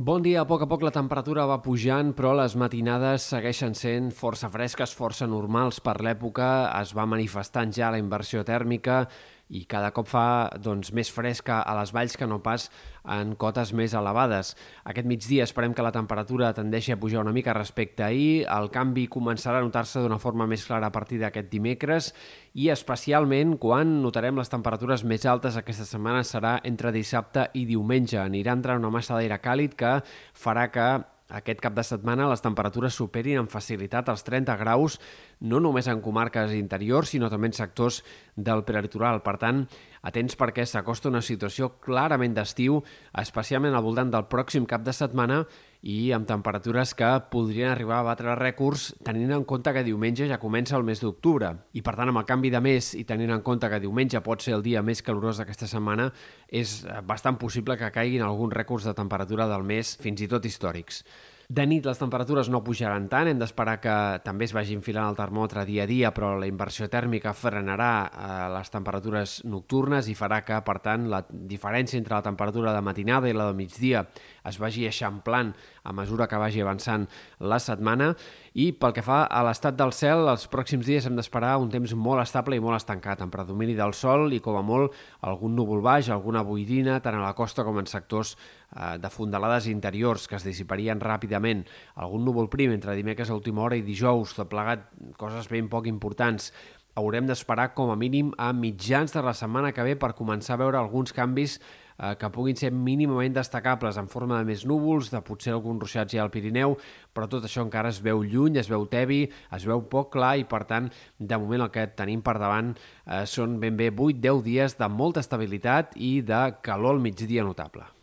Bon dia, a poc a poc la temperatura va pujant, però les matinades segueixen sent força fresques, força normals per l'època. Es va manifestant ja la inversió tèrmica i cada cop fa doncs, més fresca a les valls que no pas en cotes més elevades. Aquest migdia esperem que la temperatura tendeixi a pujar una mica respecte a ahir, el canvi començarà a notar-se d'una forma més clara a partir d'aquest dimecres i especialment quan notarem les temperatures més altes aquesta setmana serà entre dissabte i diumenge. Anirà entrant una massa d'aire càlid que farà que aquest cap de setmana les temperatures superin amb facilitat els 30 graus, no només en comarques interiors, sinó també en sectors del prelitoral. Per tant, atents perquè s'acosta una situació clarament d'estiu, especialment al voltant del pròxim cap de setmana i amb temperatures que podrien arribar a batre rècords tenint en compte que diumenge ja comença el mes d'octubre. I per tant, amb el canvi de mes i tenint en compte que diumenge pot ser el dia més calorós d'aquesta setmana, és bastant possible que caiguin alguns rècords de temperatura del mes, fins i tot històrics. De nit les temperatures no pujaran tant, hem d'esperar que també es vagi enfilant el termòmetre dia a dia, però la inversió tèrmica frenarà eh, les temperatures nocturnes i farà que, per tant, la diferència entre la temperatura de matinada i la de migdia es vagi eixamplant a mesura que vagi avançant la setmana. I pel que fa a l'estat del cel, els pròxims dies hem d'esperar un temps molt estable i molt estancat, amb predomini del sol i com a molt algun núvol baix, alguna boirina, tant a la costa com en sectors eh, de fondalades interiors que es dissiparien ràpidament, algun núvol prim entre dimecres a última hora i dijous, tot plegat coses ben poc importants, haurem d'esperar com a mínim a mitjans de la setmana que ve per començar a veure alguns canvis eh, que puguin ser mínimament destacables en forma de més núvols, de potser algun ruixat ja al Pirineu, però tot això encara es veu lluny, es veu tebi, es veu poc clar i, per tant, de moment el que tenim per davant eh, són ben bé 8-10 dies de molta estabilitat i de calor al migdia notable.